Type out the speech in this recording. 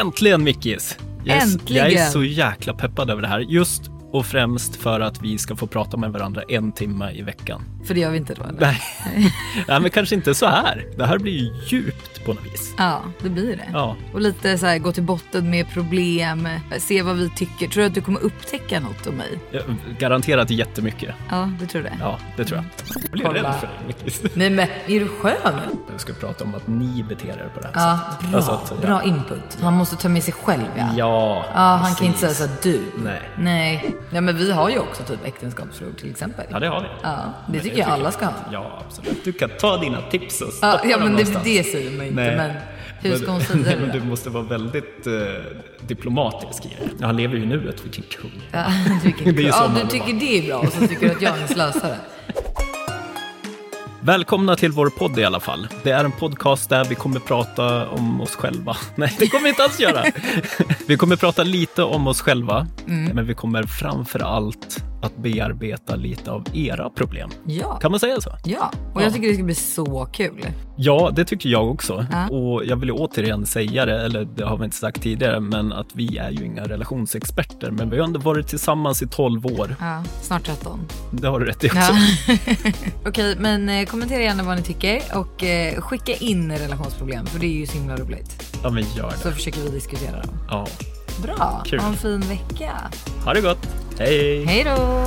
Äntligen Mickis! Jag är, Äntligen! jag är så jäkla peppad över det här. Just och främst för att vi ska få prata med varandra en timme i veckan. För det gör vi inte då eller? Nej, Nej men kanske inte så här. Det här blir ju djupt på något vis. Ja, det blir det. Ja. Och lite så här, gå till botten med problem, se vad vi tycker. Tror du att du kommer upptäcka något om mig? Jag- Garanterat jättemycket. Ja, du tror det? Ja, det tror jag. Jag blir Kolla. rädd för dig. Nej men, är du skön? Jag ska prata om att ni beter er på det här Ja, sättet. bra. Alltså att, ja. Bra input. Han måste ta med sig själv ja. Ja, Ja, han kan inte säga så du. Nej. Nej. Ja, men vi har ju också typ äktenskapsförord till exempel. Ja, det har vi. Ja, det Men tycker jag alla ska ha. Ja, absolut. Du kan ta dina tips och stoppa ja dem men det, någonstans. det säger man inte. Nej. Men hur ska hon säga Nej, det men? Du måste vara väldigt eh, diplomatisk i det. Ja, han lever ju i nuet, vilken kung. Ja, Det är ju så ja, du tycker det är bra och så tycker du att jag är en slösare. Välkomna till vår podd i alla fall. Det är en podcast där vi kommer prata om oss själva. Nej, det kommer vi inte alls göra. Vi kommer prata lite om oss själva, Mm. men vi kommer framför allt att bearbeta lite av era problem. Ja. Kan man säga så? Ja, och Ja. jag tycker det ska bli så kul. Ja, det tycker jag också. Ja. Och jag vill återigen säga det, eller det har vi inte sagt tidigare, men att vi är ju inga relationsexperter. Men vi har ändå varit tillsammans i 12 år. Ja, snart 13. Det har du rätt i också. Ja. Okej, men eh, kommentera gärna vad ni tycker och eh, skicka in relationsproblem för det är ju så himla roligt. Ja, men gör Så det. försöker vi diskutera dem. Ja. Bra, Kul. ha en fin vecka. Ha det gott. Hej! Hej då!